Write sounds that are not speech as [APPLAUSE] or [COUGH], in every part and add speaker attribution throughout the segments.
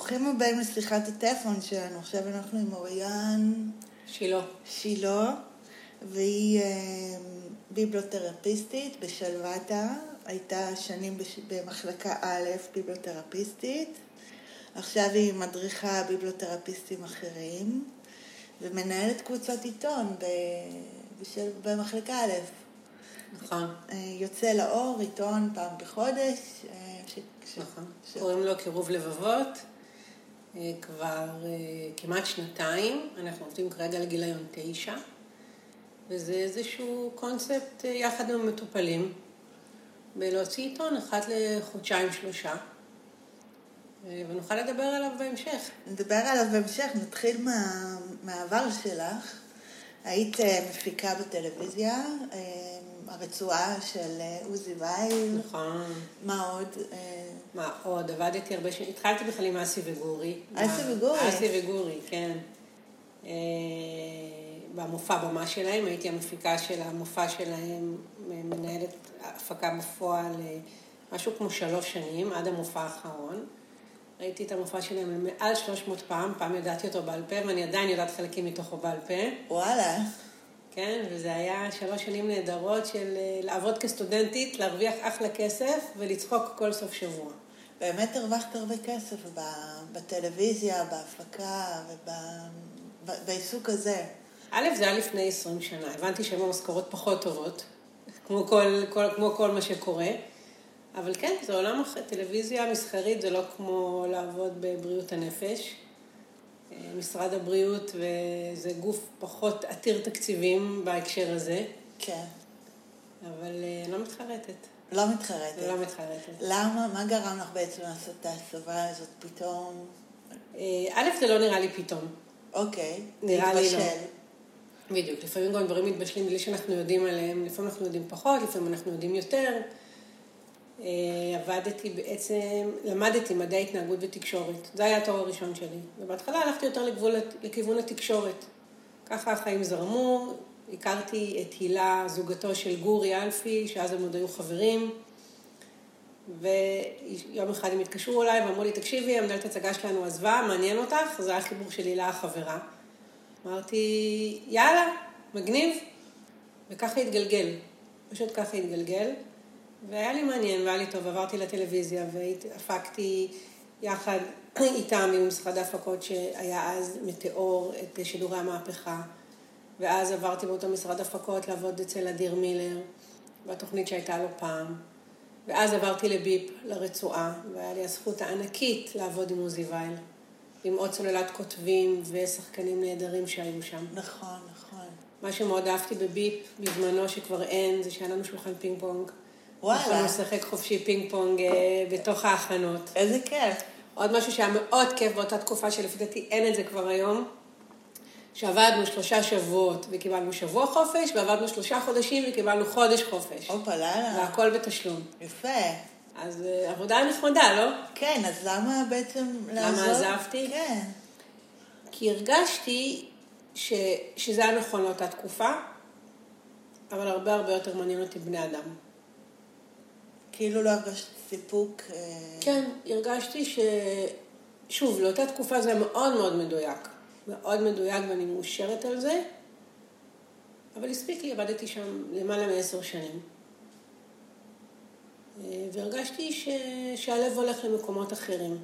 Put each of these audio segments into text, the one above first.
Speaker 1: ברוכים הבאים לשיחת הטלפון שלנו. עכשיו אנחנו עם אוריאן
Speaker 2: שילה.
Speaker 1: שילה, והיא אה, ביבלותרפיסטית בשלוותה. הייתה שנים בש... במחלקה א', ביבלותרפיסטית. עכשיו היא מדריכה ביבלותרפיסטים אחרים, ומנהלת קבוצות עיתון ב... בשל... במחלקה א'.
Speaker 2: נכון.
Speaker 1: אה, יוצא לאור עיתון פעם בחודש. אה, ש... ש...
Speaker 2: נכון.
Speaker 1: ש...
Speaker 2: קוראים לו קירוב לבבות. אה, כבר אה, כמעט שנתיים. אנחנו עובדים כרגע לגיליון תשע. וזה איזשהו קונספט אה, יחד עם המטופלים, בלהוציא עיתון אחת לחודשיים-שלושה. ונוכל לדבר עליו בהמשך.
Speaker 1: נדבר עליו בהמשך, נתחיל מה... מהעבר שלך. היית מפיקה בטלוויזיה, הרצועה של אה, עוזי וייל,
Speaker 2: נכון.
Speaker 1: מה עוד? אה,
Speaker 2: מה עוד? עבדתי הרבה שנים, התחלתי בכלל עם אסי וגורי.
Speaker 1: אסי וגורי?
Speaker 2: אסי וגורי, כן. אה, במופע במה שלהם, הייתי המפיקה של המופע שלהם, מנהלת הפקה בפועל משהו כמו שלוש שנים, עד המופע האחרון. ראיתי את המופע שלהם מעל 300 פעם, פעם ידעתי אותו בעל פה, ואני עדיין יודעת חלקים מתוכו בעל פה.
Speaker 1: וואלה,
Speaker 2: כן, וזה היה שלוש שנים נהדרות של אה, לעבוד כסטודנטית, להרוויח אחלה כסף ולצחוק כל סוף שבוע.
Speaker 1: באמת הרווחת הרבה כסף. בטלוויזיה, בהפקה ובעיסוק הזה.
Speaker 2: א', זה היה לפני 20 שנה, הבנתי שהיום המשכורות פחות טובות, כמו כל, כל, כמו כל מה שקורה, אבל כן, זה עולם אחר, טלוויזיה מסחרית זה לא כמו לעבוד בבריאות הנפש. משרד הבריאות וזה גוף פחות עתיר תקציבים בהקשר הזה,
Speaker 1: כן,
Speaker 2: אבל אה, לא מתחרטת.
Speaker 1: לא מתחרטת.
Speaker 2: לא מתחרטת.
Speaker 1: למה? מה גרם לך בעצם לעשות את ההסבה הזאת פתאום?
Speaker 2: אה, א', זה לא נראה לי פתאום.
Speaker 1: אוקיי,
Speaker 2: נראה לי לא. בדיוק, לפעמים גם דברים מתבשלים בלי שאנחנו יודעים עליהם, לפעמים אנחנו יודעים פחות, לפעמים אנחנו יודעים יותר. אה, עבדתי בעצם, למדתי מדעי התנהגות ותקשורת, זה היה התואר הראשון שלי. ובהתחלה הלכתי יותר לגבול, לכיוון התקשורת. ככה החיים זרמו, הכרתי את הילה, זוגתו של גורי אלפי, שאז הם עוד היו חברים. ויום אחד הם התקשרו אליי ואמרו לי, תקשיבי, המנהלת הצגה שלנו עזבה, מעניין אותך? זה היה חיבור של הילה החברה. אמרתי, יאללה, מגניב. וככה התגלגל, פשוט ככה התגלגל. והיה לי מעניין והיה לי טוב, עברתי לטלוויזיה והפקתי יחד איתם עם משרד ההפקות שהיה אז מטאור את שידורי המהפכה. ואז עברתי באותו משרד הפקות לעבוד אצל אדיר מילר, בתוכנית שהייתה לו פעם. ואז עברתי לביפ, לרצועה, והיה לי הזכות הענקית לעבוד עם עוזי וייל, עם עוד סוללת כותבים ושחקנים נהדרים שהיו שם.
Speaker 1: נכון, נכון.
Speaker 2: מה שמאוד אהבתי בביפ, בזמנו שכבר אין, זה שהיה לנו שולחן פינג פונג.
Speaker 1: וואלה.
Speaker 2: יכולנו לשחק חופשי פינג פונג אה, בתוך ההכנות.
Speaker 1: איזה כיף.
Speaker 2: עוד משהו שהיה מאוד כיף באותה תקופה, שלפי דעתי אין את זה כבר היום, שעבדנו שלושה שבועות וקיבלנו שבוע חופש, ועבדנו שלושה חודשים וקיבלנו חודש חופש.
Speaker 1: הופה, לאללה.
Speaker 2: והכל בתשלום.
Speaker 1: יפה.
Speaker 2: אז אה, עבודה נחמדה, לא?
Speaker 1: כן, אז למה בעצם לעזוב?
Speaker 2: עזבתי?
Speaker 1: כן.
Speaker 2: כי הרגשתי ש, שזה היה נכון לאותה תקופה, אבל הרבה הרבה יותר מעניין אותי בני אדם.
Speaker 1: כאילו לא הרגשת סיפוק. אה,
Speaker 2: כן, הרגשתי ש... שוב, לאותה תקופה זה היה מאוד מאוד מדויק. מאוד מדויק ואני מאושרת על זה, אבל הספיק לי, עבדתי שם למעלה מעשר שנים. אה, והרגשתי ש... שהלב הולך למקומות אחרים.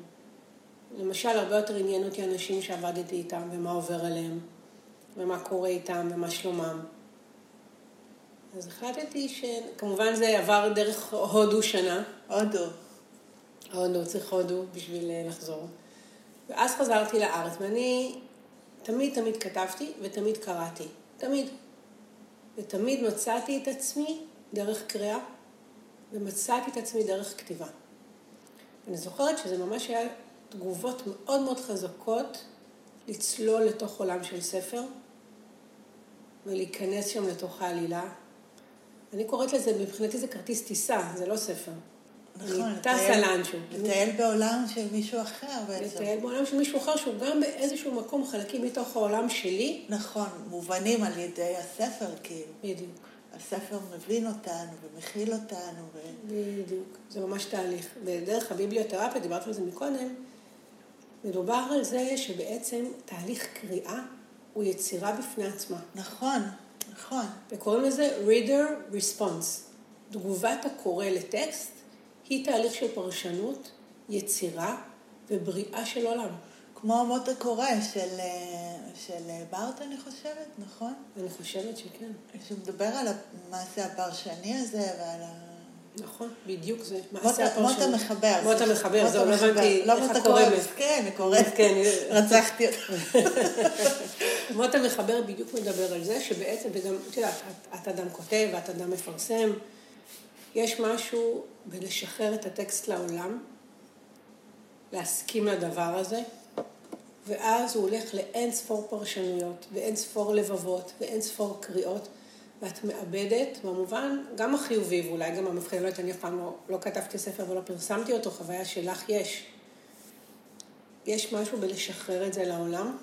Speaker 2: למשל, הרבה יותר עניין אותי אנשים שעבדתי איתם ומה עובר עליהם, ומה קורה איתם ומה שלומם. אז החלטתי שכמובן זה עבר דרך הודו שנה.
Speaker 1: הודו.
Speaker 2: הודו, צריך הודו בשביל אה, לחזור. ואז חזרתי לארץ, ואני תמיד תמיד כתבתי ותמיד קראתי. תמיד. ותמיד מצאתי את עצמי דרך קריאה, ומצאתי את עצמי דרך כתיבה. אני זוכרת שזה ממש היה תגובות מאוד מאוד חזקות לצלול לתוך עולם של ספר ולהיכנס שם לתוך העלילה. אני קוראת לזה, מבחינתי זה כרטיס טיסה, זה לא ספר.
Speaker 1: נכון.
Speaker 2: טסה לאנשהו.
Speaker 1: לטייל בעולם של מישהו אחר בעצם.
Speaker 2: לטייל בעולם של מישהו אחר שהוא גם באיזשהו מקום חלקים מתוך העולם שלי.
Speaker 1: נכון, מובנים על ידי הספר, כאילו.
Speaker 2: בדיוק.
Speaker 1: הספר מבין אותנו ומכיל אותנו. ו...
Speaker 2: בדיוק. זה ממש תהליך. ודרך הביבליותרפיה, דיברתי על זה מקודם, מדובר על זה שבעצם תהליך קריאה הוא יצירה בפני עצמה.
Speaker 1: נכון, נכון.
Speaker 2: וקוראים לזה reader response. תגובת הקורא לטקסט היא תהליך של פרשנות, יצירה ובריאה של עולם.
Speaker 1: כמו מות הקורא של, אה, של בארט, אני חושבת, נכון?
Speaker 2: אני חושבת שכן.
Speaker 1: שהוא מדבר על המעשה הפרשני הזה ועל ה...
Speaker 2: נכון, בדיוק זה. מעשה הפרשנות.
Speaker 1: המחבר.
Speaker 2: מות המחבר, זהו, לא
Speaker 1: המחבר.
Speaker 2: הבנתי
Speaker 1: לא
Speaker 2: איך קוראת.
Speaker 1: כן, אני קוראת.
Speaker 2: כן,
Speaker 1: רצחתי אותך. [LAUGHS]
Speaker 2: מות המחבר בדיוק מדבר על זה, שבעצם, וגם, את יודעת, את, את אדם כותב ואת אדם מפרסם, יש משהו בלשחרר את הטקסט לעולם, להסכים לדבר הזה, ואז הוא הולך לאין ספור פרשנויות, ואין ספור לבבות, ואין ספור קריאות, ואת מאבדת, במובן, גם החיובי, ואולי גם המבחן, לא יודעת, אני אף פעם לא, לא כתבתי ספר ולא פרסמתי אותו, חוויה שלך יש. יש משהו בלשחרר את זה לעולם,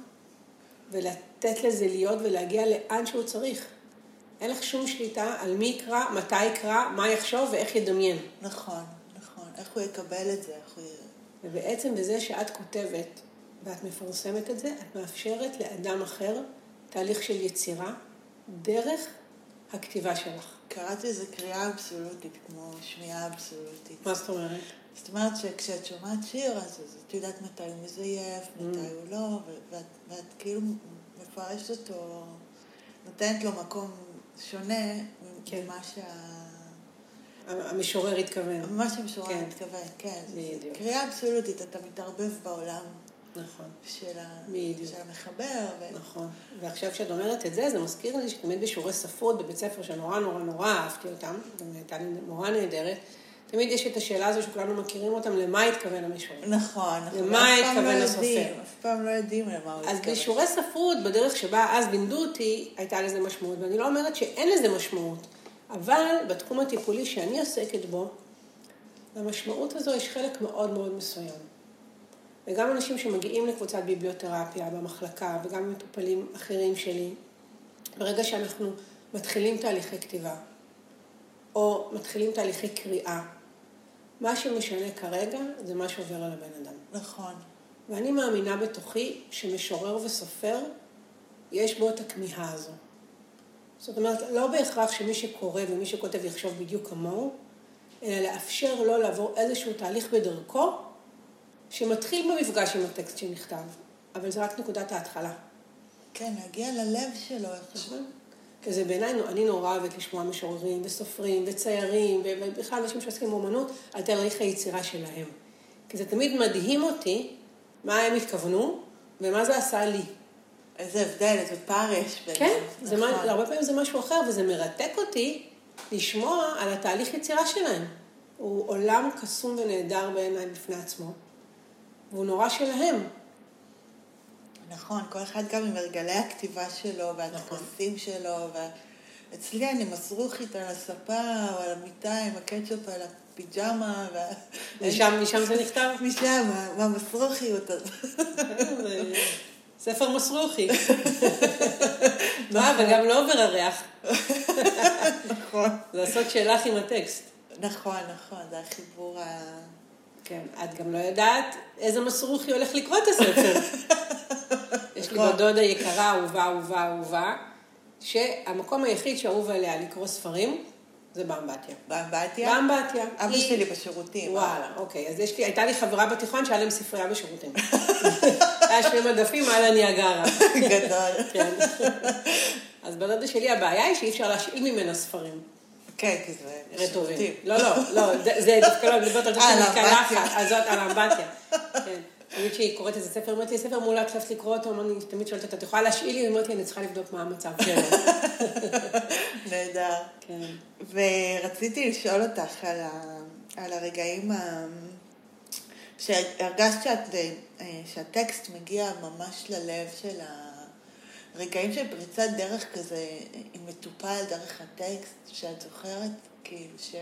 Speaker 2: ולתת לזה להיות ולהגיע לאן שהוא צריך. אין לך שום שליטה על מי יקרא, מתי יקרא, מה יחשוב ואיך ידמיין.
Speaker 1: נכון, נכון. איך הוא יקבל את זה? איך הוא...
Speaker 2: ובעצם בזה שאת כותבת ואת מפרסמת את זה, את מאפשרת לאדם אחר תהליך של יצירה דרך הכתיבה שלך.
Speaker 1: קראתי לזה קריאה אבסולוטית, כמו שמיעה אבסולוטית.
Speaker 2: מה זאת אומרת?
Speaker 1: זאת אומרת שכשאת שומעת שיר, אז, אז את יודעת מתי הוא מזייף, מתי
Speaker 2: Mm.
Speaker 1: הוא לא, ואת, ואת כאילו מפרשת אותו, נותנת לו מקום שונה
Speaker 2: כן.
Speaker 1: ממה שה...
Speaker 2: המשורר התכוון.
Speaker 1: מה שהמשורר
Speaker 2: כן.
Speaker 1: מתכוון, כן.
Speaker 2: בדיוק.
Speaker 1: קריאה אבסולוטית, אתה מתערבב בעולם
Speaker 2: נכון.
Speaker 1: של, ה...
Speaker 2: בדיוק.
Speaker 1: של המחבר. ו...
Speaker 2: נכון. ועכשיו כשאת אומרת את זה, זה מזכיר לי שתמיד בשיעורי ספרות בבית ספר שנורא נורא נורא אהבתי אותם, גם הייתה לי מורה נהדרת, תמיד יש את השאלה הזו שכולנו מכירים אותם, למה התכוון המשורר.
Speaker 1: נכון, נכון.
Speaker 2: למה התכוון
Speaker 1: לא
Speaker 2: הסופר?
Speaker 1: אף פעם לא יודעים למה הוא
Speaker 2: אז
Speaker 1: התכוון.
Speaker 2: בשיעורי ספרות, בדרך שבה אז לימדו אותי, הייתה לזה משמעות. ואני לא אומרת שאין לזה משמעות, אבל בתחום הטיפולי שאני עוסקת בו, למשמעות הזו יש חלק מאוד מאוד מסוים. וגם אנשים שמגיעים לקבוצת ביבליותרפיה במחלקה, וגם מטופלים אחרים שלי, ברגע שאנחנו מתחילים תהליכי כתיבה, או מתחילים תהליכי קריאה, מה שמשנה כרגע זה מה שעובר על הבן אדם.
Speaker 1: נכון.
Speaker 2: ואני מאמינה בתוכי שמשורר וסופר, יש בו את הכמיהה הזו. זאת אומרת, לא בהכרח שמי שקורא ומי שכותב יחשוב בדיוק כמוהו, אלא לאפשר לו לעבור איזשהו תהליך בדרכו, שמתחיל במפגש עם הטקסט שנכתב, אבל זה רק נקודת ההתחלה.
Speaker 1: כן, להגיע ללב שלו. איכשהו.
Speaker 2: נכון? וזה בעיניי, אני נורא אוהבת לשמוע משוררים וסופרים וציירים, ובכלל אנשים שעוסקים באומנות, על תהליך היצירה שלהם. כי זה תמיד מדהים אותי מה הם התכוונו ומה זה עשה לי.
Speaker 1: איזה הבדל, איזה פער יש ביניהם.
Speaker 2: כן, זה
Speaker 1: נכון.
Speaker 2: מה, הרבה פעמים זה משהו אחר, וזה מרתק אותי לשמוע על התהליך יצירה שלהם. הוא עולם קסום ונהדר בעיניי בפני עצמו, והוא נורא שלהם.
Speaker 1: נכון, כל אחד גם עם הרגלי הכתיבה שלו
Speaker 2: נכון.
Speaker 1: והטקסים שלו. ו... אצלי אני מסרוכית על הספה או על המיטה עם הקטשופ על הפיג'מה. ו...
Speaker 2: משם, משם זה נכתב?
Speaker 1: משם, מהמסרוכיות הזאת. [LAUGHS]
Speaker 2: ספר מסרוכי. מה, [LAUGHS] וגם לא עובר הריח. [LAUGHS]
Speaker 1: נכון.
Speaker 2: לעשות שלך עם הטקסט.
Speaker 1: נכון, נכון, זה החיבור ה...
Speaker 2: כן, את גם לא יודעת איזה מסרוכי הולך לקרוא את הספר. [LAUGHS] יש לי. בדודה יקרה, אהובה, אהובה, אהובה, שהמקום היחיד שאהוב עליה לקרוא ספרים זה באמבטיה.
Speaker 1: באמבטיה?
Speaker 2: באמבטיה.
Speaker 1: אבא
Speaker 2: היא-
Speaker 1: שלי בשירותים.
Speaker 2: וואלה, אוקיי. אז יש לי, הייתה לי חברה בתיכון שהיה להם ספרייה בשירותים. [LAUGHS] היה שני מדפים על הניאגרה.
Speaker 1: גדול.
Speaker 2: כן. אז בדודה שלי הבעיה היא שאי אפשר להשאיל ממנה ספרים.
Speaker 1: כן, כי זה
Speaker 2: רטובים. לא, לא, לא, זה- [LAUGHS] דווקא לא, אני מדברת על
Speaker 1: אה, על
Speaker 2: שאני
Speaker 1: האמבטיה.
Speaker 2: מקלחת, על זאת, על האמבטיה. [LAUGHS] כן. תמיד כשהיא קוראת איזה ספר, אומרת לי, ספר מעולה, את חייבת לקרוא אותו, אני תמיד שואלת אותה, את יכולה להשאיל לי? היא אומרת לי, אני צריכה לבדוק מה המצב שלו. [LAUGHS]
Speaker 1: נהדר.
Speaker 2: כן.
Speaker 1: ורציתי לשאול אותך על, ה... הרגעים ה... שהרגשת אה, שהטקסט מגיע ממש ללב של הרגעים של פריצת דרך כזה, עם מטופל דרך הטקסט, שאת זוכרת, כאילו, ש...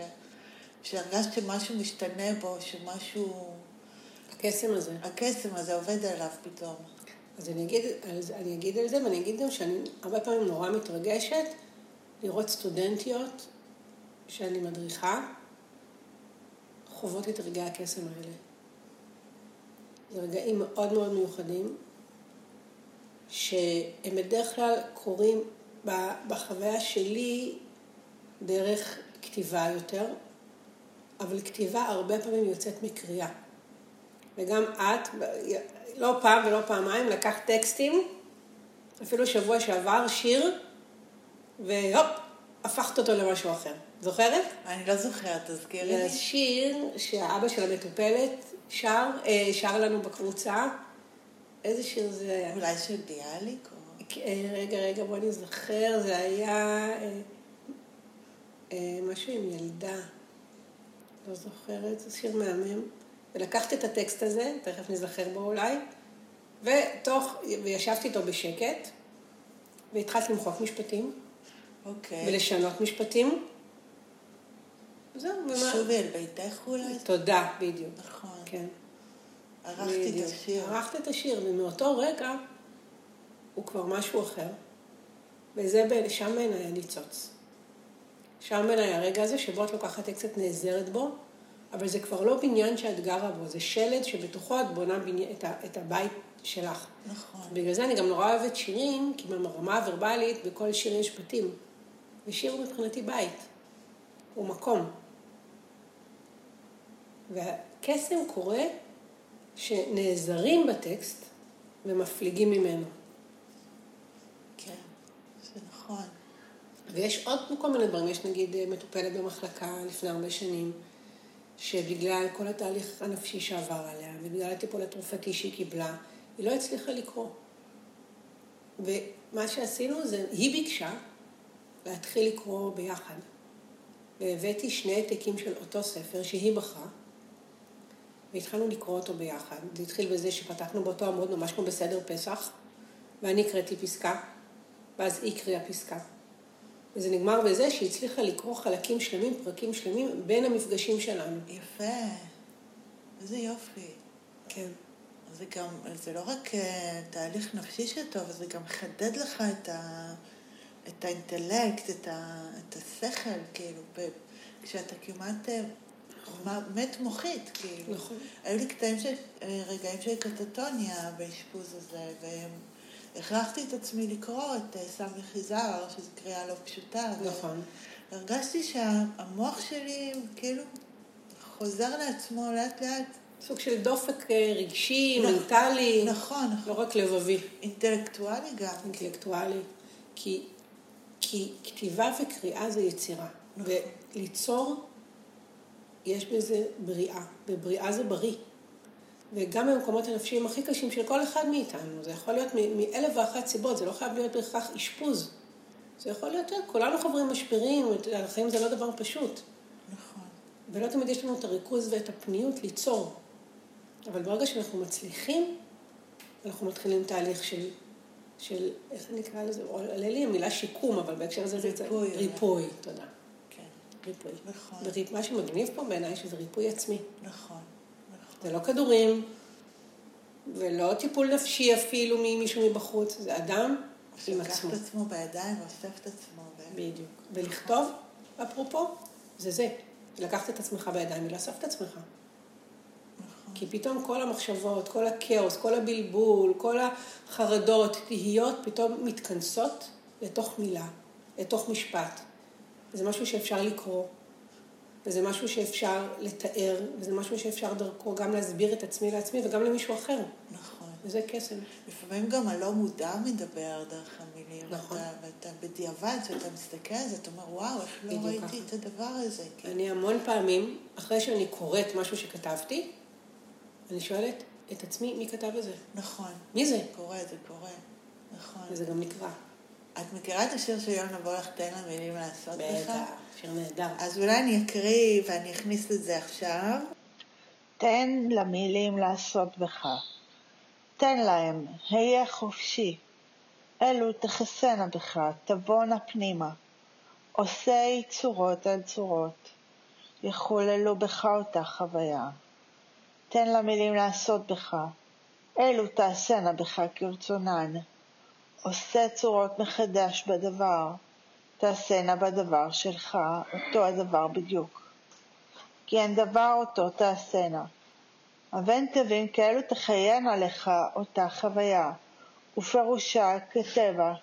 Speaker 1: שהרגשת שמשהו משתנה בו, שמשהו,
Speaker 2: הקסם הזה.
Speaker 1: הקסם הזה עובד עליו פתאום.
Speaker 2: אז אני אגיד, זה- אני אגיד על זה, ואני אגיד גם שאני הרבה פעמים נורא מתרגשת לראות סטודנטיות שאני מדריכה, חוות את רגעי הקסם האלה. זה רגעים מאוד מאוד מיוחדים, שהם בדרך כלל קורים בחוויה שלי דרך כתיבה יותר, אבל כתיבה הרבה פעמים יוצאת מקריאה. וגם את, לא פעם ולא פעמיים, לקחת טקסטים, אפילו שבוע שעבר, שיר, והופ, הפכת אותו למשהו אחר. זוכרת?
Speaker 1: אני לא זוכרת, תזכירי לי.
Speaker 2: זה שיר שהאבא של המטופלת שר, אה, שר לנו בקבוצה. איזה שיר זה היה?
Speaker 1: אולי של ביאליק? או...
Speaker 2: אה, רגע, רגע, בוא נזכר, זה היה אה, משהו עם ילדה. לא זוכרת, זה שיר מהמם. ולקחתי את הטקסט הזה, תכף נזכר בו אולי, ותוך, וישבתי איתו בשקט, והתחלתי למחוק משפטים.
Speaker 1: אוקיי.
Speaker 2: ולשנות משפטים. זהו, ומה...
Speaker 1: שובי אל ביתך אולי?
Speaker 2: תודה, בדיוק.
Speaker 1: נכון.
Speaker 2: כן.
Speaker 1: ערכתי את. השיר.
Speaker 2: ערכת את השיר, ומאותו רגע הוא כבר משהו אחר. וזה, ב- שם בעיניי הניצוץ. שם בעיניי הרגע הזה שבו את לוקחת את נעזרת בו, אבל זה כבר לא בניין שאת גרה בו, זה שלד שבתוכו את בונה בני... את, ה... את הבית שלך.
Speaker 1: נכון.
Speaker 2: בגלל זה אני גם נורא אוהבת שירים, כי ברמה הוורבלית בכל שיר יש בתים. ושיר הוא מבחינתי בית. הוא מקום. והקסם קורה שנעזרים בטקסט ומפליגים ממנו.
Speaker 1: כן, זה נכון.
Speaker 2: ויש עוד כל מיני דברים, יש נגיד מטופלת במחלקה לפני הרבה שנים, שבגלל כל התהליך הנפשי שעבר עליה, ובגלל הטיפול התרופתי שהיא קיבלה, היא לא הצליחה לקרוא. ומה שעשינו זה, היא ביקשה להתחיל לקרוא ביחד. והבאתי שני העתקים של אותו ספר שהיא בחרה, והתחלנו לקרוא אותו ביחד. זה התחיל בזה שפתחנו באותו עמוד, ממש כמו בסדר פסח, ואני הקראתי פסקה, ואז היא הקריאה פסקה. וזה נגמר בזה שהיא הצליחה לקרוא חלקים שלמים, פרקים שלמים, בין המפגשים שלנו.
Speaker 1: יפה. איזה יופי.
Speaker 2: כן.
Speaker 1: זה גם, זה לא רק אה, תהליך נפשי שטוב, זה גם מחדד לך את, ה, את האינטלקט, את, ה, את השכל, כאילו, ב, כשאתה כמעט אה, מת מוחית, כאילו.
Speaker 2: נכון.
Speaker 1: היו לי קטעים של, אה, רגעים של קטטוניה באשפוז הזה, והכרחתי את עצמי לקרוא את אה, סמי חיזר, שזו קריאה לא פשוטה.
Speaker 2: נכון.
Speaker 1: הרגשתי שהמוח שלי כאילו חוזר לעצמו לאט לאט.
Speaker 2: סוג של דופק אה, רגשי,
Speaker 1: נכון,
Speaker 2: מנטלי,
Speaker 1: נכון, נכון.
Speaker 2: לא רק לבבי,
Speaker 1: אינטלקטואלי גם.
Speaker 2: אינטלקטואלי. כי, כי כתיבה וקריאה זה יצירה.
Speaker 1: נכון.
Speaker 2: וליצור, יש בזה בריאה, ובריאה זה בריא. וגם במקומות הנפשיים הכי קשים של כל אחד מאיתנו, זה יכול להיות מאלף ואחת סיבות, זה לא חייב להיות בהכרח אשפוז. זה יכול להיות, כולנו חברים משברים, החיים זה לא דבר פשוט.
Speaker 1: נכון.
Speaker 2: ולא תמיד יש לנו את הריכוז ואת הפניות ליצור. אבל ברגע שאנחנו מצליחים, אנחנו מתחילים תהליך של, של איך אני אקרא לזה? עולה לי המילה שיקום, אבל בהקשר הזה זה...
Speaker 1: ריפוי.
Speaker 2: ריפוי, תודה. ריפוי.
Speaker 1: נכון.
Speaker 2: וריפ... מה שמגניב פה בעיניי שזה ריפוי עצמי.
Speaker 1: נכון. נכון.
Speaker 2: זה לא כדורים, ולא טיפול נפשי אפילו ממישהו מבחוץ, זה אדם עם
Speaker 1: שלקח
Speaker 2: עצמו.
Speaker 1: את עצמו בידיים ואוסף את עצמו.
Speaker 2: בדיוק. ולכתוב, אפרופו, זה זה. לקחת את עצמך בידיים ולאסוף את עצמך.
Speaker 1: נכון.
Speaker 2: כי פתאום כל המחשבות, כל הכאוס, כל הבלבול, כל החרדות, תהיות, פתאום מתכנסות לתוך מילה, לתוך משפט. וזה משהו שאפשר לקרוא, וזה משהו שאפשר לתאר, וזה משהו שאפשר דרכו גם להסביר את עצמי לעצמי וגם למישהו אחר.
Speaker 1: נכון.
Speaker 2: וזה קסם.
Speaker 1: לפעמים גם הלא מודע מדבר דרך המילים.
Speaker 2: נכון.
Speaker 1: ואתה, ואתה בדיעבד, כשאתה מסתכל על זה, אתה אומר, וואו, איך לא ראיתי
Speaker 2: ככה.
Speaker 1: את הדבר הזה. כאילו.
Speaker 2: אני המון פעמים, אחרי שאני קוראת משהו שכתבתי, אני שואלת את עצמי, מי כתב את זה?
Speaker 1: נכון.
Speaker 2: מי זה?
Speaker 1: קורה, זה קורה. נכון.
Speaker 2: וזה גם נקרא.
Speaker 1: את מכירה את השיר של יונה בוא לך תן לה מילים לעשות לך?
Speaker 2: בטח, שיר נהדר.
Speaker 1: אז אולי אני אקריא ואני אכניס את זה עכשיו. תן למילים לעשות בך. תן להם, היה חופשי. אלו תחסנה בך, תבואנה פנימה. עושי צורות על צורות. יחוללו בך אותה חוויה. תן למילים לעשות בך. אלו תעשינה בך כרצונן. עושה צורות מחדש בדבר. תעשינה בדבר שלך אותו הדבר בדיוק. כי אין דבר אותו תעשינה. אבן תווים כאלו תחיין עליך אותה חוויה, ופירושה כטבע,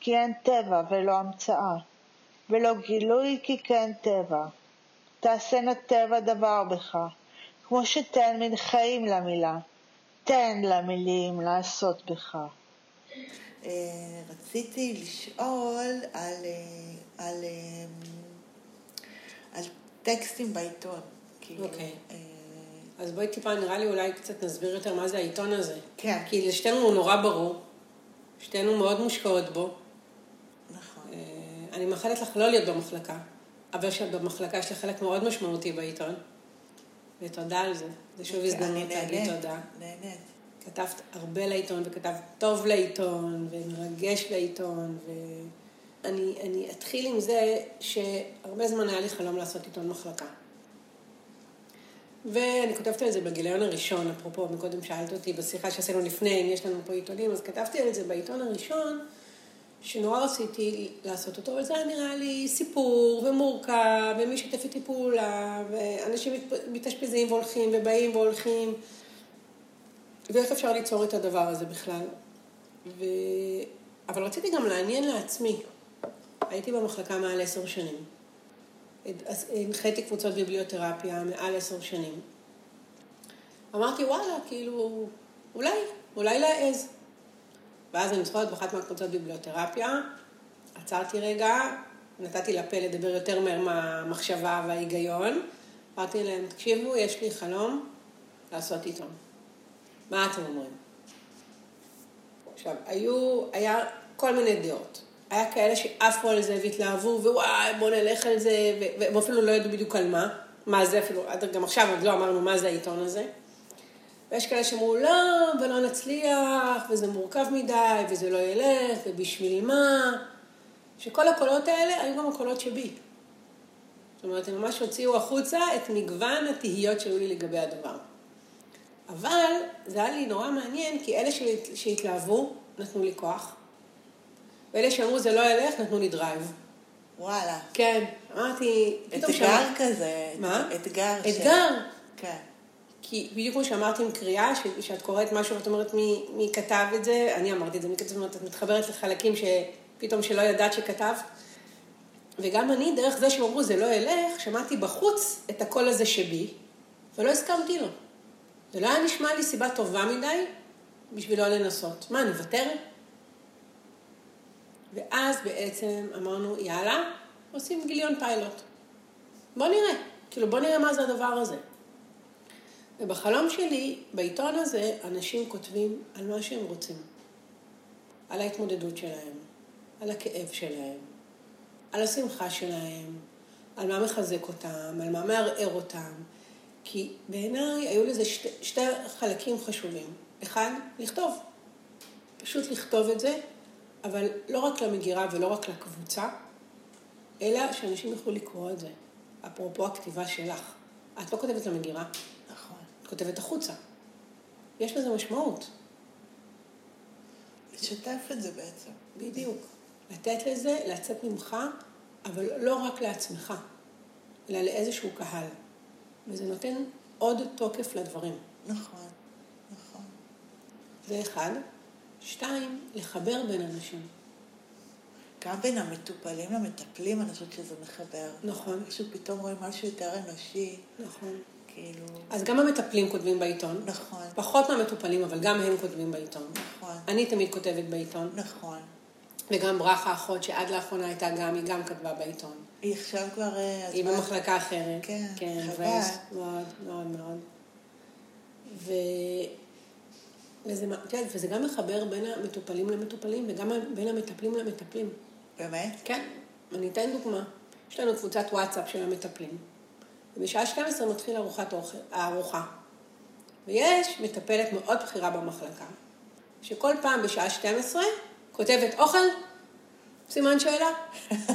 Speaker 1: כי אין טבע ולא המצאה, ולא גילוי כי כן טבע. תעשינה טבע דבר בך, כמו שתן מן חיים למילה, תן למילים לעשות בך. אה, רציתי לשאול על, אה, על, אה, על טקסטים בעיתון.
Speaker 2: כאילו, אוקיי. Okay. אז בואי טיפה, נראה לי אולי קצת נסביר יותר מה זה העיתון הזה.
Speaker 1: כן.
Speaker 2: כי לשתינו הוא נורא ברור, שתינו מאוד מושקעות בו.
Speaker 1: נכון.
Speaker 2: אני מאחלת לך לא להיות במחלקה, אבל שבמחלקה יש לך חלק מאוד משמעותי בעיתון. ותודה על זה. זה שוב אוקיי, הזדמנות להגיד תודה.
Speaker 1: נהנית.
Speaker 2: כתבת הרבה לעיתון, וכתבת טוב לעיתון, ומרגש לעיתון, ואני אני אתחיל עם זה שהרבה זמן היה לי חלום לעשות עיתון מחלקה. ואני כותבת על זה בגיליון הראשון, אפרופו, מקודם שאלת אותי בשיחה שעשינו לפני, אם יש לנו פה עיתונים, אז כתבתי על זה בעיתון הראשון, שנורא רציתי לעשות אותו, אבל זה היה נראה לי סיפור ומורכב, ומי שתף פעולה, ואנשים מתאשפזים והולכים, ובאים והולכים. ואיך אפשר ליצור את הדבר הזה בכלל. ו... אבל רציתי גם לעניין לעצמי. הייתי במחלקה מעל עשר שנים. הנחיתי קבוצות ביבליותרפיה מעל עשר שנים. אמרתי, וואלה, כאילו, אולי, אולי להעז. ואז אני זוכרת באחת מהקבוצות ביבליותרפיה, עצרתי רגע, נתתי לפה לדבר יותר מהר מהמחשבה וההיגיון. אמרתי להם, תקשיבו, יש לי חלום לעשות עיתון. מה אתם אומרים? עכשיו, היו, היה כל מיני דעות. היה כאלה שעפו על זה והתלהבו, ווואי, בואו נלך על זה, והם אפילו לא ידעו בדיוק על מה. מה זה אפילו, גם עכשיו עוד לא אמרנו מה זה העיתון הזה. ויש כאלה שאמרו, לא, ולא נצליח, וזה מורכב מדי, וזה לא ילך, ובשביל מה? שכל הקולות האלה היו גם הקולות שבי. זאת אומרת, הם ממש הוציאו החוצה את מגוון התהיות שהיו לי לגבי הדבר. אבל זה היה לי נורא מעניין, כי אלה שהתלהבו, נתנו לי כוח, ואלה שאמרו זה לא ילך, נתנו לי drive.
Speaker 1: וואלה.
Speaker 2: כן, אמרתי,
Speaker 1: פתאום אתגר שמה... כזה.
Speaker 2: מה?
Speaker 1: אתגר.
Speaker 2: אתגר.
Speaker 1: ש... כן.
Speaker 2: כי בדיוק כמו שאמרתי עם קריאה, ש... שאת קוראת משהו ואת אומרת מי, מי כתב את זה, אני אמרתי את זה, מי כתב, זאת אומרת, את מתחברת לחלקים שפתאום שלא ידעת שכתבת. וגם אני, דרך זה שהם אמרו זה לא ילך, שמעתי בחוץ את הקול הזה שבי, ולא הסכמתי לו. זה לא היה נשמע לי סיבה טובה מדי בשביל לא לנסות. מה, נוותר? ואז בעצם אמרנו, יאללה, עושים גיליון פיילוט. בוא נראה, כאילו בוא נראה מה זה הדבר הזה. ובחלום שלי, בעיתון הזה, אנשים כותבים על מה שהם רוצים. על ההתמודדות שלהם, על הכאב שלהם, על השמחה שלהם, על מה מחזק אותם, על מה מערער אותם, כי בעיניי היו לזה שתי, שתי חלקים חשובים. אחד, לכתוב. פשוט לכתוב את זה, אבל לא רק למגירה ולא רק לקבוצה, אלא שאנשים יוכלו לקרוא את זה. אפרופו הכתיבה שלך. את לא כותבת למגירה.
Speaker 1: נכון.
Speaker 2: את כותבת החוצה. יש לזה משמעות.
Speaker 1: לשתף את זה בעצם.
Speaker 2: בדיוק. לתת לזה, לצאת ממך, אבל לא רק לעצמך, אלא לאיזשהו קהל. וזה נותן עוד תוקף לדברים.
Speaker 1: נכון, נכון.
Speaker 2: זה אחד. שתיים, לחבר בין אנשים.
Speaker 1: גם בין המטופלים למטפלים, אני חושבת שזה מחבר.
Speaker 2: נכון.
Speaker 1: איכשהו פתאום רואים משהו יותר אנושי.
Speaker 2: נכון.
Speaker 1: כאילו...
Speaker 2: אז גם המטפלים כותבים בעיתון.
Speaker 1: נכון.
Speaker 2: פחות מהמטופלים, אבל גם הם כותבים בעיתון.
Speaker 1: נכון.
Speaker 2: אני תמיד כותבת בעיתון.
Speaker 1: נכון.
Speaker 2: וגם ברכה אחות, שעד לאחרונה הייתה גם, היא גם כתבה בעיתון.
Speaker 1: היא עכשיו כבר...
Speaker 2: אה, היא במחלקה אחרת.
Speaker 1: כן,
Speaker 2: כן
Speaker 1: חבל.
Speaker 2: מאוד, מאוד מאוד. ו... וזה, כן, וזה גם מחבר בין המטופלים למטופלים וגם בין המטפלים למטפלים.
Speaker 1: באמת?
Speaker 2: כן. אני אתן דוגמה. יש לנו קבוצת וואטסאפ של המטפלים, ובשעה 12 מתחיל ארוחת אוכל, הארוחה. ויש מטפלת מאוד בכירה במחלקה, שכל פעם בשעה 12 כותבת אוכל, סימן שאלה.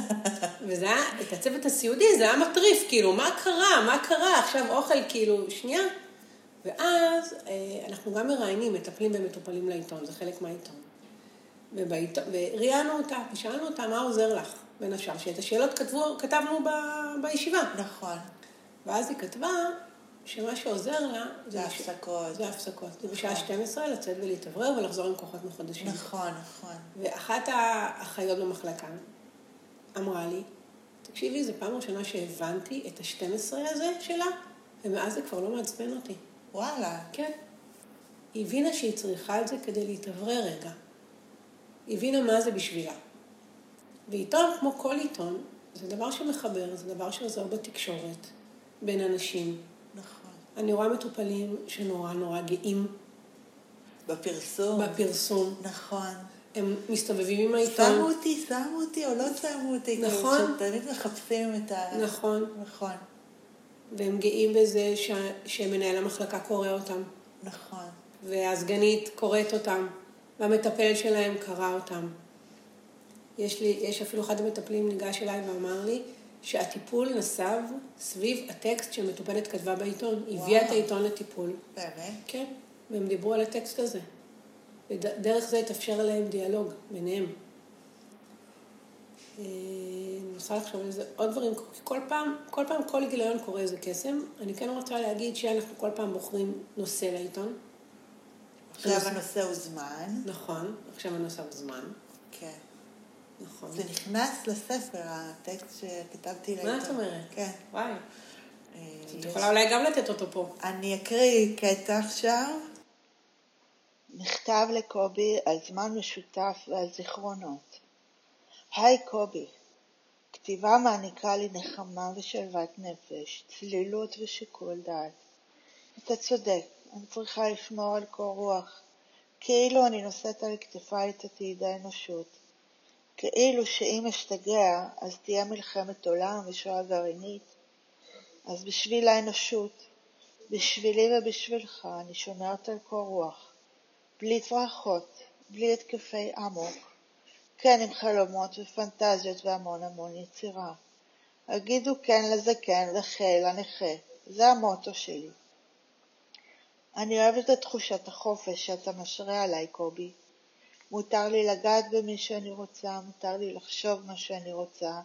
Speaker 2: [LAUGHS] וזה היה, את הצוות הסיעודי, זה היה מטריף, כאילו, מה קרה? מה קרה? עכשיו אוכל, כאילו, שנייה. ואז אה, אנחנו גם מראיינים, מטפלים במטופלים לעיתון, זה חלק מהעיתון. ובעיתון, וראיינו אותה, ושאלנו אותה, מה עוזר לך, בין השאר, שאת השאלות כתבו, כתבנו ב, בישיבה.
Speaker 1: נכון.
Speaker 2: ואז היא כתבה, שמה שעוזר לה...
Speaker 3: זה הפסקות.
Speaker 2: זה הפסקות. זה בשעה 12 לצאת ולהתאוורר ולחזור עם כוחות מחודשים.
Speaker 3: נכון, נכון.
Speaker 2: ואחת האחיות במחלקה אמרה לי, תקשיבי, זו פעם ראשונה שהבנתי את ה-12 הזה שלה, ומאז זה כבר לא מעצבן אותי.
Speaker 3: וואלה.
Speaker 2: כן. היא הבינה שהיא צריכה את זה כדי להתאוורר רגע. היא הבינה מה זה בשבילה. ועיתון, כמו כל עיתון, זה דבר שמחבר, זה דבר שעוזר בתקשורת בין אנשים.
Speaker 3: נכון.
Speaker 2: אני רואה מטופלים שנורא נורא גאים
Speaker 3: בפרסום.
Speaker 2: בפרסום.
Speaker 3: נכון.
Speaker 2: הם מסתובבים עם העיתון.
Speaker 3: שמו אותי, שמו אותי או לא שמו אותי.
Speaker 2: נכון.
Speaker 3: כאילו, שתמיד מחפשים את ה...
Speaker 2: נכון.
Speaker 3: נכון.
Speaker 2: והם גאים בזה ש... שמנהל המחלקה קורא אותם,
Speaker 3: נכון.
Speaker 2: והסגנית קוראת אותם, והמטפל שלהם קרא אותם. יש, לי, יש אפילו אחד המטפלים ניגש אליי ואמר לי שהטיפול נסב סביב הטקסט שמטופלת כתבה בעיתון. היא הביאה את העיתון לטיפול.
Speaker 3: באמת?
Speaker 2: כן, והם דיברו על הטקסט הזה. ודרך זה התאפשר להם דיאלוג ביניהם. אה, אני מנסה לחשוב על זה עוד דברים, כי כל פעם, כל פעם כל גיליון קורה איזה קסם. אני כן רוצה להגיד שאנחנו כל פעם בוחרים נושא לעיתון.
Speaker 3: עכשיו הנושא הוא זמן.
Speaker 2: נכון, עכשיו הנושא הוא זמן. נכון.
Speaker 3: זה נכנס לספר, הטקסט שכתבתי לעיתון.
Speaker 2: מה את אומרת?
Speaker 3: כן.
Speaker 2: וואי.
Speaker 3: אה,
Speaker 2: את יכולה אולי גם לתת אותו פה.
Speaker 3: אני אקריא קטע עכשיו. מכתב לקובי על זמן משותף ועל זיכרונות. היי קובי, כתיבה מעניקה לי נחמה ושלוות נפש, צלילות ושיקול דעת. אתה צודק, אני צריכה לשמור על קור רוח, כאילו אני נושאת על כתפיי את עתיד האנושות. כאילו שאם אשתגע, אז תהיה מלחמת עולם ושואה גרעינית. אז בשביל האנושות, בשבילי ובשבילך אני שומרת על קור רוח, בלי צרחות, בלי התקפי אמוק, כן עם חלומות ופנטזיות והמון המון יצירה. הגידו כן לזקן, לחיל, לנכה, זה המוטו שלי. אני אוהבת את תחושת החופש שאתה משרה עליי, קובי. מותר לי לגעת במי שאני רוצה, מותר לי לחשוב מה שאני רוצה,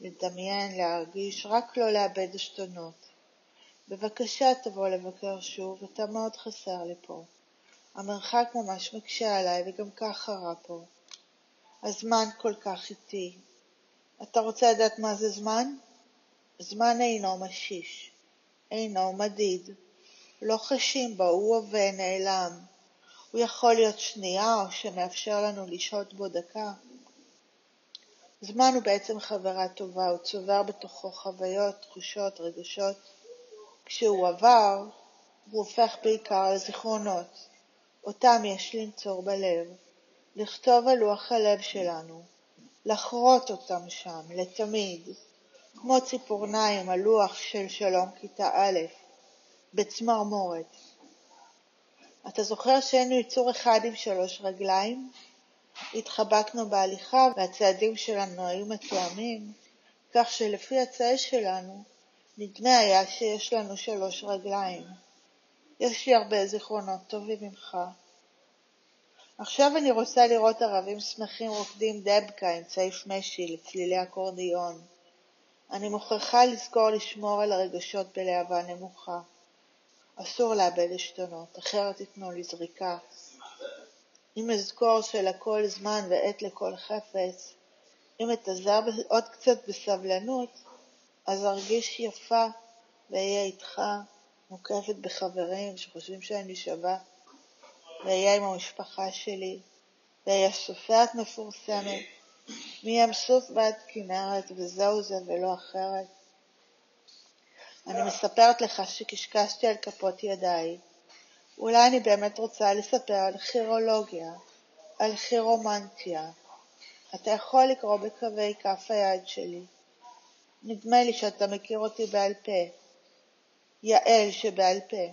Speaker 3: לדמיין, להרגיש, רק לא לאבד עשתונות. בבקשה תבוא לבקר שוב, אתה מאוד חסר לי פה. המרחק ממש מקשה עליי וגם ככה רע פה. הזמן כל כך איטי. אתה רוצה לדעת מה זה זמן? זמן אינו משיש, אינו מדיד. לא חשים בו, הוא הווה, נעלם. הוא יכול להיות שנייה או שמאפשר לנו לשהות בו דקה. זמן הוא בעצם חברה טובה, הוא צובר בתוכו חוויות, תחושות, רגשות. כשהוא עבר, הוא הופך בעיקר לזיכרונות. אותם יש לנצור בלב, לכתוב על לוח הלב שלנו, לחרות אותם שם, לתמיד, כמו ציפורניים על לוח של שלום כיתה א', בצמרמורת. אתה זוכר שהיינו יצור אחד עם שלוש רגליים? התחבקנו בהליכה והצעדים שלנו היו מתואמים, כך שלפי הצעה שלנו, נדמה היה שיש לנו שלוש רגליים. יש לי הרבה זיכרונות טובים ממך. עכשיו אני רוצה לראות ערבים שמחים רוקדים דבקה עם צעיף משי לצלילי אקורדיון. אני מוכרחה לזכור לשמור על הרגשות בלהבה נמוכה. אסור לאבד עשתונות, אחרת ייתנו לי זריקה. אם אזכור שלכל זמן ועת לכל חפץ, אם אתאזר עוד קצת בסבלנות, אז ארגיש יפה ואהיה איתך, מוקפת בחברים שחושבים שאני שווה, ואהיה עם המשפחה שלי, ואהיה סופרת מפורסמת, מים סוף ועד כנרת, וזהו זה ולא אחרת. אני מספרת לך שקשקשתי על כפות ידיי. אולי אני באמת רוצה לספר על כירולוגיה, על כירומנטיה. אתה יכול לקרוא בקווי כף היד שלי. נדמה לי שאתה מכיר אותי בעל פה. יעל שבעל פה.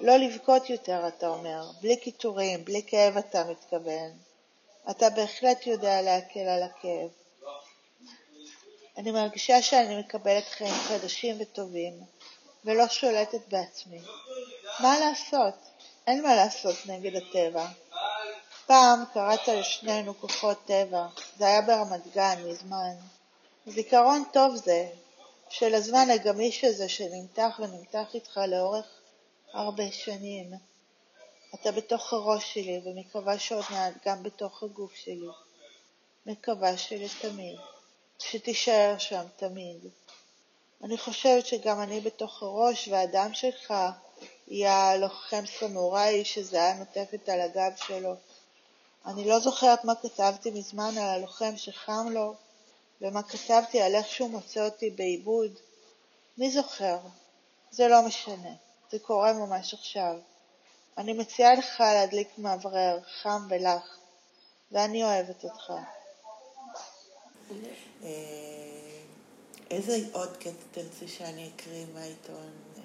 Speaker 3: לא לבכות יותר, אתה אומר, בלי קיטורים, בלי כאב אתה מתכוון. אתה בהחלט יודע להקל על הכאב. אני מרגישה שאני מקבלת חיים חדשים וטובים, ולא שולטת בעצמי. מה לעשות? אין מה לעשות נגד הטבע. פעם קראת לשנינו כוחות טבע, זה היה ברמת גן מזמן. זיכרון טוב זה,
Speaker 1: של הזמן הגמיש הזה שנמתח ונמתח איתך לאורך הרבה שנים. אתה בתוך הראש שלי, ומקווה שעוד מעט גם בתוך הגוף שלי. מקווה שלתמיד, שתישאר שם תמיד. אני חושבת שגם אני בתוך הראש, והדם שלך יהיה לוחם סמוראי שזה היה נוטפת על הגב שלו. אני לא זוכרת מה כתבתי מזמן על הלוחם שחם לו, ומה כתבתי על איך שהוא מוצא אותי בעיבוד. מי זוכר? זה לא משנה, זה קורה ממש עכשיו. אני מציעה לך להדליק מאוורר חם ולח, ואני אוהבת אותך. אה, איזה עוד קטע תרצי שאני אקריא מהעיתון אה,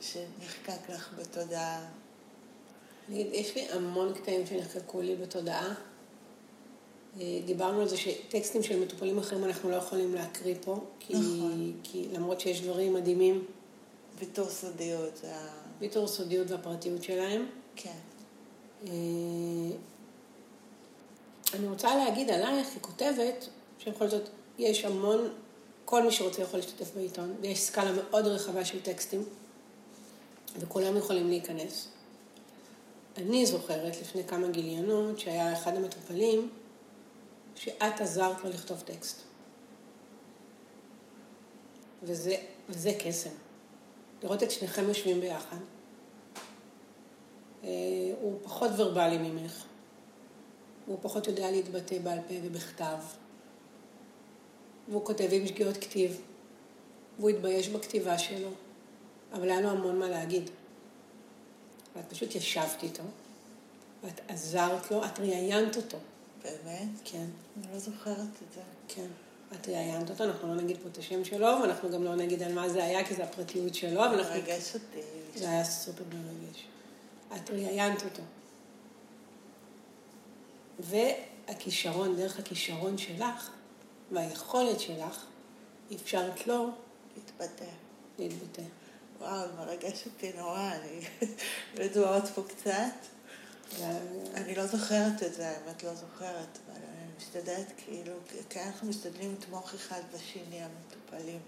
Speaker 1: שנחקק לך בתודעה?
Speaker 2: יש לי המון קטעים שנחקקו לי בתודעה. אה, דיברנו על זה שטקסטים של מטופלים אחרים אנחנו לא יכולים להקריא פה, כי, נכון. כי למרות שיש דברים מדהימים.
Speaker 1: ויתור סודיות.
Speaker 2: ויתור סודיות והפרטיות שלהם.
Speaker 1: כן.
Speaker 2: אני רוצה להגיד עלייך ככותבת, שבכל זאת יש המון, כל מי שרוצה יכול להשתתף בעיתון, ויש סקאלה מאוד רחבה של טקסטים, וכולם יכולים להיכנס. אני זוכרת לפני כמה גיליונות שהיה אחד המטופלים שאת עזרת לו לכתוב טקסט. וזה, וזה קסם. לראות את שניכם יושבים ביחד. אה, הוא פחות ורבלי ממך. הוא פחות יודע להתבטא בעל פה ובכתב. והוא כותב עם שגיאות כתיב. והוא התבייש בכתיבה שלו. אבל היה לו המון מה להגיד. ואת פשוט ישבת איתו, ואת עזרת לו, את ראיינת אותו.
Speaker 1: באמת?
Speaker 2: כן.
Speaker 1: אני לא זוכרת את זה.
Speaker 2: כן. את ראיינת אותו, אנחנו לא נגיד פה את השם שלו, ואנחנו גם לא נגיד על מה זה היה, כי זה הפרטיות שלו,
Speaker 1: אבל אנחנו... מרגש אותי.
Speaker 2: זה היה סופר מרגש. את ראיינת אותו. והכישרון, דרך הכישרון שלך, והיכולת שלך, אפשרת לו...
Speaker 1: להתבטא.
Speaker 2: להתבטא.
Speaker 1: וואו, מרגש אותי נורא, אני [LAUGHS] בדמעות פה קצת. אני לא זוכרת את זה, האמת לא זוכרת, אבל אני משתדלת כאילו, כי אנחנו משתדלים לתמוך אחד בשני, המטופלים.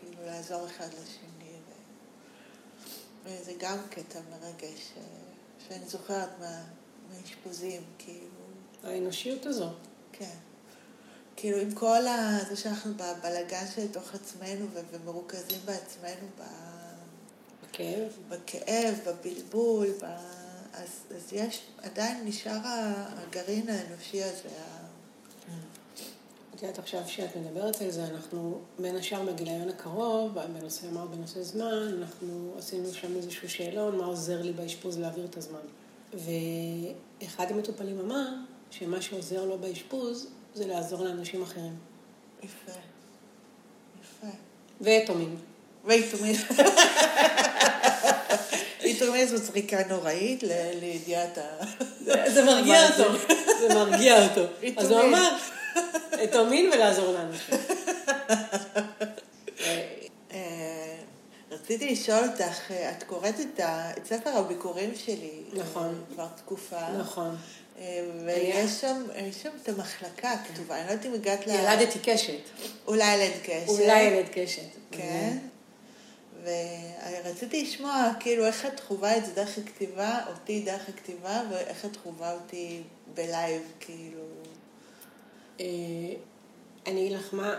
Speaker 1: כאילו לעזור אחד לשני. וזה גם קטע מרגש, שאני זוכרת מה... מהאשפוזים, כאילו.
Speaker 2: האנושיות הזו.
Speaker 1: כן. כאילו עם כל ה... זה שאנחנו בבלגן שלתוך עצמנו ומרוכזים בעצמנו, ב...
Speaker 2: בכאב.
Speaker 1: בכאב, בבלבול, ב... אז, אז יש, עדיין נשאר הגרעין האנושי הזה.
Speaker 2: את יודעת, עכשיו שאת מדברת על זה, אנחנו בין השאר בגיליון הקרוב, בנושא אמר בנושא זמן, אנחנו עשינו שם איזשהו שאלון, מה עוזר לי באשפוז להעביר את הזמן. ואחד המטופלים אמר שמה שעוזר לו באשפוז זה לעזור לאנשים אחרים.
Speaker 1: יפה. יפה.
Speaker 2: ויתומים.
Speaker 1: ויתומים. יתומים זו זריקה נוראית לידיעת ה...
Speaker 2: זה מרגיע אותו. זה מרגיע אותו. אז הוא אמר, יתומים ולעזור לאנשים. [LAUGHS]
Speaker 1: רציתי לשאול אותך, את קוראת את, ה, את ספר הביקורים שלי.
Speaker 2: נכון.
Speaker 1: כבר תקופה.
Speaker 2: נכון.
Speaker 1: אה, ויש שם, שם את המחלקה הכתובה, אני לא יודעת אם הגעת ל...
Speaker 2: ילדתי קשת.
Speaker 1: אולי ילד קשת.
Speaker 2: אולי ילד קשת.
Speaker 1: כן. ורציתי לשמוע, כאילו, איך את חווה את זה דרך הכתיבה, אותי דרך הכתיבה, ואיך את חווה אותי בלייב, כאילו.
Speaker 2: אה, אני אגיד לך מה,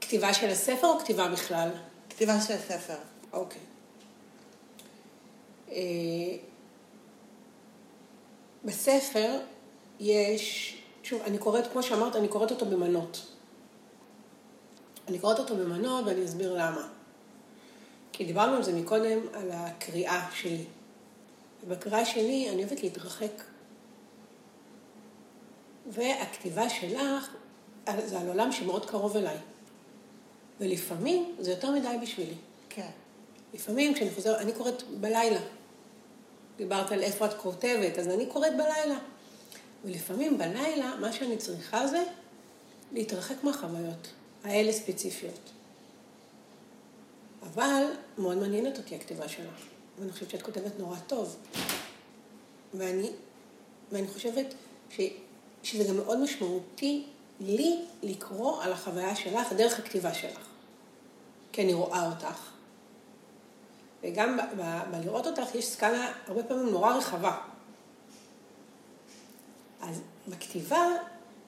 Speaker 2: כתיבה של הספר או כתיבה בכלל?
Speaker 1: כתיבה של הספר.
Speaker 2: אוקיי. אה, בספר יש, שוב, אני קוראת, כמו שאמרת, אני קוראת אותו במנות. אני קוראת אותו במנות ואני אסביר למה. כי דיברנו על זה מקודם, על הקריאה שלי. ובקריאה שלי אני אוהבת להתרחק. והכתיבה שלך זה על עולם שמאוד קרוב אליי. ולפעמים זה יותר מדי בשבילי.
Speaker 1: כן.
Speaker 2: לפעמים כשאני חוזרת, אני קוראת בלילה. דיברת על איפה את כותבת, אז אני קוראת בלילה. ולפעמים בלילה, מה שאני צריכה זה להתרחק מהחוויות האלה ספציפיות. אבל מאוד מעניינת אותי הכתיבה שלך, ואני חושבת שאת כותבת נורא טוב. ואני, ואני חושבת ש, שזה גם מאוד משמעותי לי לקרוא על החוויה שלך דרך הכתיבה שלך. כי אני רואה אותך. וגם בלראות אותך יש סקאלה הרבה פעמים נורא רחבה. אז בכתיבה,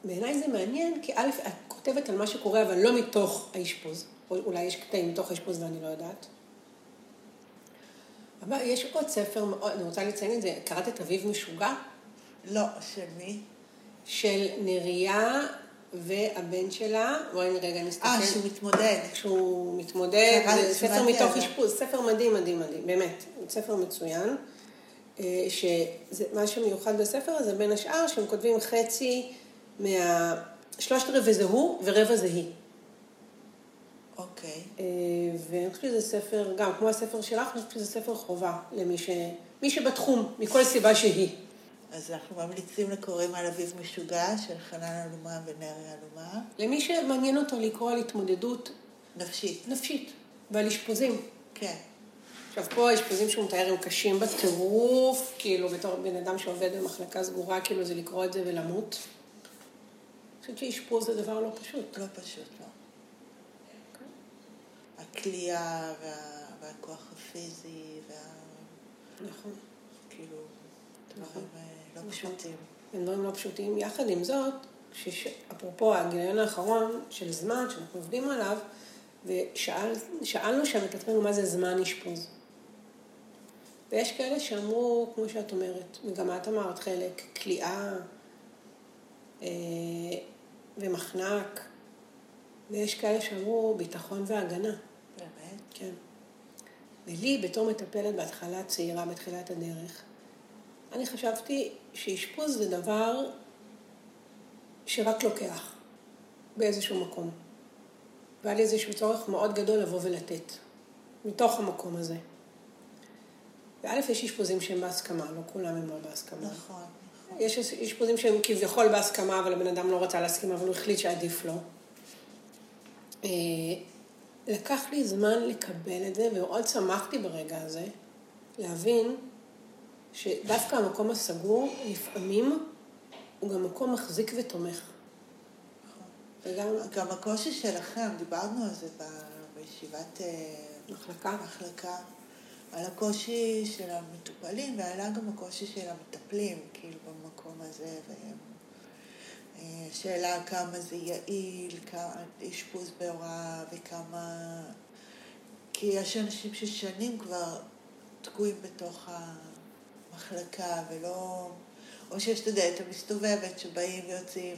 Speaker 2: בעיניי זה מעניין, כי א', את כותבת על מה שקורה, אבל לא מתוך האשפוז. או אולי יש קטעים מתוך האשפוז ואני לא יודעת. אבל יש עוד ספר אני רוצה לציין את זה, קראת את אביב משוגע?
Speaker 1: לא, של מי?
Speaker 2: של נריה והבן שלה, בואי רגע נסתכל.
Speaker 1: אה, שהוא מתמודד.
Speaker 2: כשהוא מתמודד, זה ספר מתוך. אשפוז, ספר מדהים, מדהים, מדהים, באמת, ספר מצוין. אה, שמה שמיוחד בספר הזה, בין השאר, שהם כותבים חצי מה... שלושת רבעי זה הוא ורבע זה היא.
Speaker 1: אוקיי.
Speaker 2: אה, ואני חושבת שזה ספר, גם כמו הספר שלך, אני חושבת שזה ספר חובה למי ש... מי שבתחום, מכל סיבה שהיא.
Speaker 1: אז אנחנו ממליצים לקוראים על אביב משוגע של חנן אלומה ונרי אלומה.
Speaker 2: למי שמעניין אותו לקרוא על התמודדות
Speaker 1: נפשית.
Speaker 2: נפשית ועל אשפוזים.
Speaker 1: כן.
Speaker 2: עכשיו, פה האשפוזים שהוא מתאר הם קשים בטירוף, כאילו, בתור בן אדם שעובד במחלקה סגורה, כאילו, זה לקרוא את זה ולמות. אני חושבת שאשפוז זה דבר לא פשוט.
Speaker 1: לא פשוט, לא. הכלייה וה... והכוח הפיזי וה...
Speaker 2: נכון.
Speaker 1: כאילו,
Speaker 2: נכון.
Speaker 1: דברים אה, לא. פשוטים.
Speaker 2: הם דברים לא פשוטים. יחד עם זאת, שש... אפרופו הגיליון האחרון של זמן, שאנחנו עובדים עליו, ושאלנו שם את עצמנו מה זה זמן אשפוז. ויש כאלה שאמרו, כמו שאת אומרת, וגם את אמרת חלק, כליאה אה, ומחנק, ויש כאלה שאמרו ביטחון והגנה,
Speaker 1: באמת?
Speaker 2: כן. ולי, בתור מטפלת בהתחלה צעירה, בתחילת הדרך, אני חשבתי שאשפוז זה דבר שרק לוקח באיזשהו מקום. והיה לי איזשהו צורך מאוד גדול לבוא ולתת, מתוך המקום הזה. וא', יש אשפוזים שהם בהסכמה, לא כולם הם לא בהסכמה.
Speaker 1: נכון.
Speaker 2: יש אשפוזים שהם כביכול בהסכמה, אבל הבן אדם לא רצה להסכים, אבל הוא החליט שעדיף לו. אה, לקח לי זמן לקבל את זה, ומאוד שמחתי ברגע הזה להבין שדווקא המקום הסגור, לפעמים, הוא גם מקום מחזיק ותומך. וגם
Speaker 1: גם הקושי שלכם, דיברנו על זה ב- בישיבת אה,
Speaker 2: מחלקה.
Speaker 1: מחלקה, על הקושי של המטופלים ועלה גם הקושי של המטפלים, כאילו, במקום הזה. אה, שאלה כמה זה יעיל, כמה אשפוז בהוראה וכמה... כי יש אנשים ששנים כבר תקועים בתוך המחלקה ולא... או שיש, אתה יודע, את המסתובבת שבאים ויוצאים,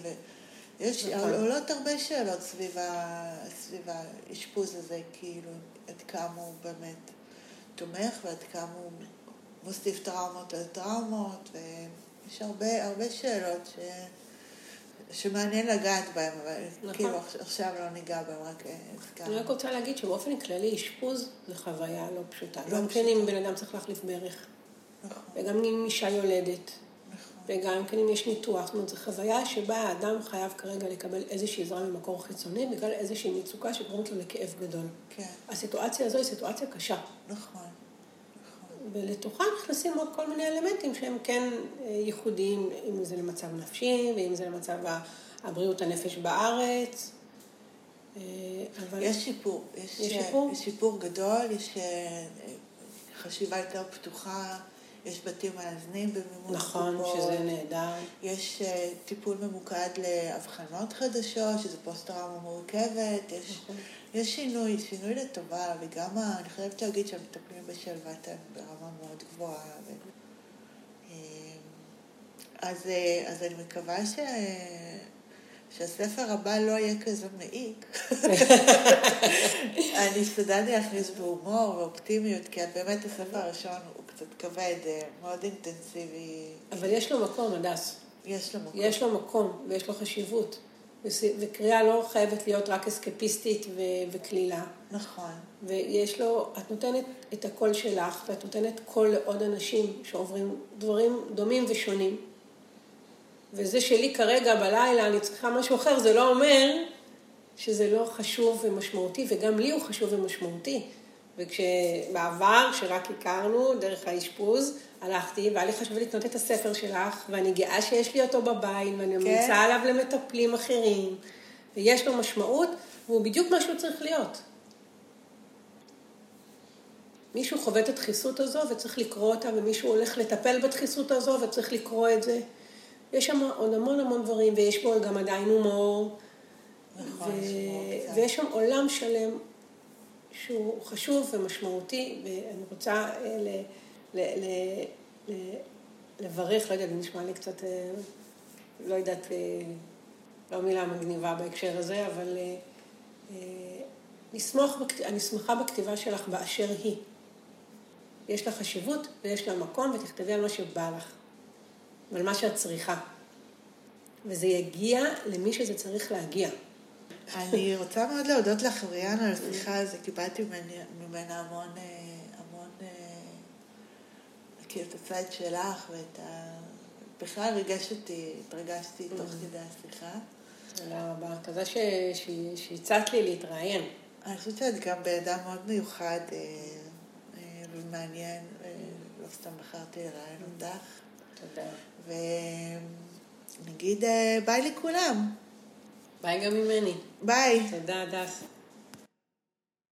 Speaker 1: ויש
Speaker 2: נכון.
Speaker 1: עולות הרבה שאלות סביב, ה... סביב האשפוז הזה, כאילו, עד כמה הוא באמת תומך ועד כמה הוא מוסיף טראומות על טראומות, ויש הרבה, הרבה שאלות ש... שמעניין לגעת בהם, אבל
Speaker 2: נכון.
Speaker 1: כאילו עכשיו לא ניגע בהם, רק אה, הזכרנו.
Speaker 2: אני רק רוצה להגיד שבאופן כללי אשפוז זה חוויה לא פשוטה.
Speaker 1: לא
Speaker 2: גם כן
Speaker 1: פשוטה.
Speaker 2: אם בן אדם צריך להחליף ברך,
Speaker 1: נכון,
Speaker 2: וגם אם אישה יולדת,
Speaker 1: נכון.
Speaker 2: וגם כן אם יש ניתוח. זאת אומרת, זו חוויה שבה האדם חייב כרגע לקבל איזושהי עזרה ממקור חיצוני, בגלל איזושהי מצוקה שגורמת לו לכאב גדול.
Speaker 1: כן,
Speaker 2: הסיטואציה הזו היא סיטואציה קשה.
Speaker 1: נכון, נכון.
Speaker 2: ולתוכה נכנסים עוד כל מיני אלמנטים שהם כן אה, ייחודיים, אם זה למצב נפשי, ואם זה למצב הבריאות הנפש בארץ. אה, אבל...
Speaker 1: יש שיפור. יש,
Speaker 2: יש
Speaker 1: אה,
Speaker 2: שיפור?
Speaker 1: יש שיפור גדול, יש חשיבה יותר פתוחה, יש בתים מאזנים במימון
Speaker 2: נכון,
Speaker 1: הקופות.
Speaker 2: שזה נהדר.
Speaker 1: יש אה, טיפול ממוקד לאבחנות חדשות, שזה פוסט-טראומה מורכבת, יש,
Speaker 2: נכון.
Speaker 1: יש שינוי, שינוי לטובה, וגם, אני חייבת להגיד שהמטפלים בשלוות הם ברמה מאוד גבוהה. ו... אה, אז, אה, אז אני מקווה ש... שהספר הבא לא יהיה כזה מעיק. [LAUGHS] אני השתדלתי להכניס בהומור ואופטימיות, כי באמת הספר הראשון הוא קצת כבד, אה, מאוד אינטנסיבי.
Speaker 2: אבל יש לו מקום, הדס.
Speaker 1: יש לו מקום.
Speaker 2: יש לו מקום ויש לו חשיבות. וקריאה לא חייבת להיות רק אסקפיסטית ו- וקלילה.
Speaker 1: נכון.
Speaker 2: ויש לו, את נותנת את הקול שלך, ואת נותנת קול לעוד אנשים שעוברים דברים דומים ושונים. וזה שלי כרגע בלילה, אני צריכה משהו אחר, זה לא אומר שזה לא חשוב ומשמעותי, וגם לי הוא חשוב ומשמעותי. וכשבעבר, כשרק הכרנו, דרך האשפוז, הלכתי, והיה לי חשוב לקנות את הספר שלך, ואני גאה שיש לי אותו בבית, ואני ממליצה
Speaker 1: כן.
Speaker 2: עליו למטפלים אחרים, ויש לו משמעות, והוא בדיוק מה שהוא צריך להיות. מישהו חווה את הדחיסות הזו וצריך לקרוא אותה, ומישהו הולך לטפל בדחיסות הזו וצריך לקרוא את זה. יש שם עוד המון המון דברים, ויש בו גם עדיין הומור.
Speaker 1: נכון,
Speaker 2: ו... ויש שם עולם שלם שהוא חשוב ומשמעותי, ואני רוצה אה, ל... ל... ל... ל... לברך, לא יודעת, זה נשמע לי קצת, אה, לא יודעת, אה, לא מילה מגניבה בהקשר הזה, אבל לשמוח, אני שמחה בכתיבה שלך באשר היא. יש לה חשיבות ויש לה מקום, ותכתבי על מה שבא לך, ועל מה שאת צריכה. וזה יגיע למי שזה צריך להגיע.
Speaker 1: אני רוצה מאוד להודות לך, אוריאן, על השיחה הזו. קיבלתי ממנה המון, אה, המון, כאילו, את הצד שלך ואת ה... בכלל ריגש אותי, התרגשתי תוך כדי השיחה.
Speaker 2: תודה רבה. ש- שהצעת לי להתראיין.
Speaker 1: אני חושבת שאת גם בן אדם מאוד מיוחד אה, ומעניין, ולא סתם בחרתי לראיין אותך.
Speaker 2: תודה.
Speaker 1: ונגיד אה, ביי לכולם.
Speaker 2: ביי גם ממני.
Speaker 1: ביי.
Speaker 2: תודה, הדס.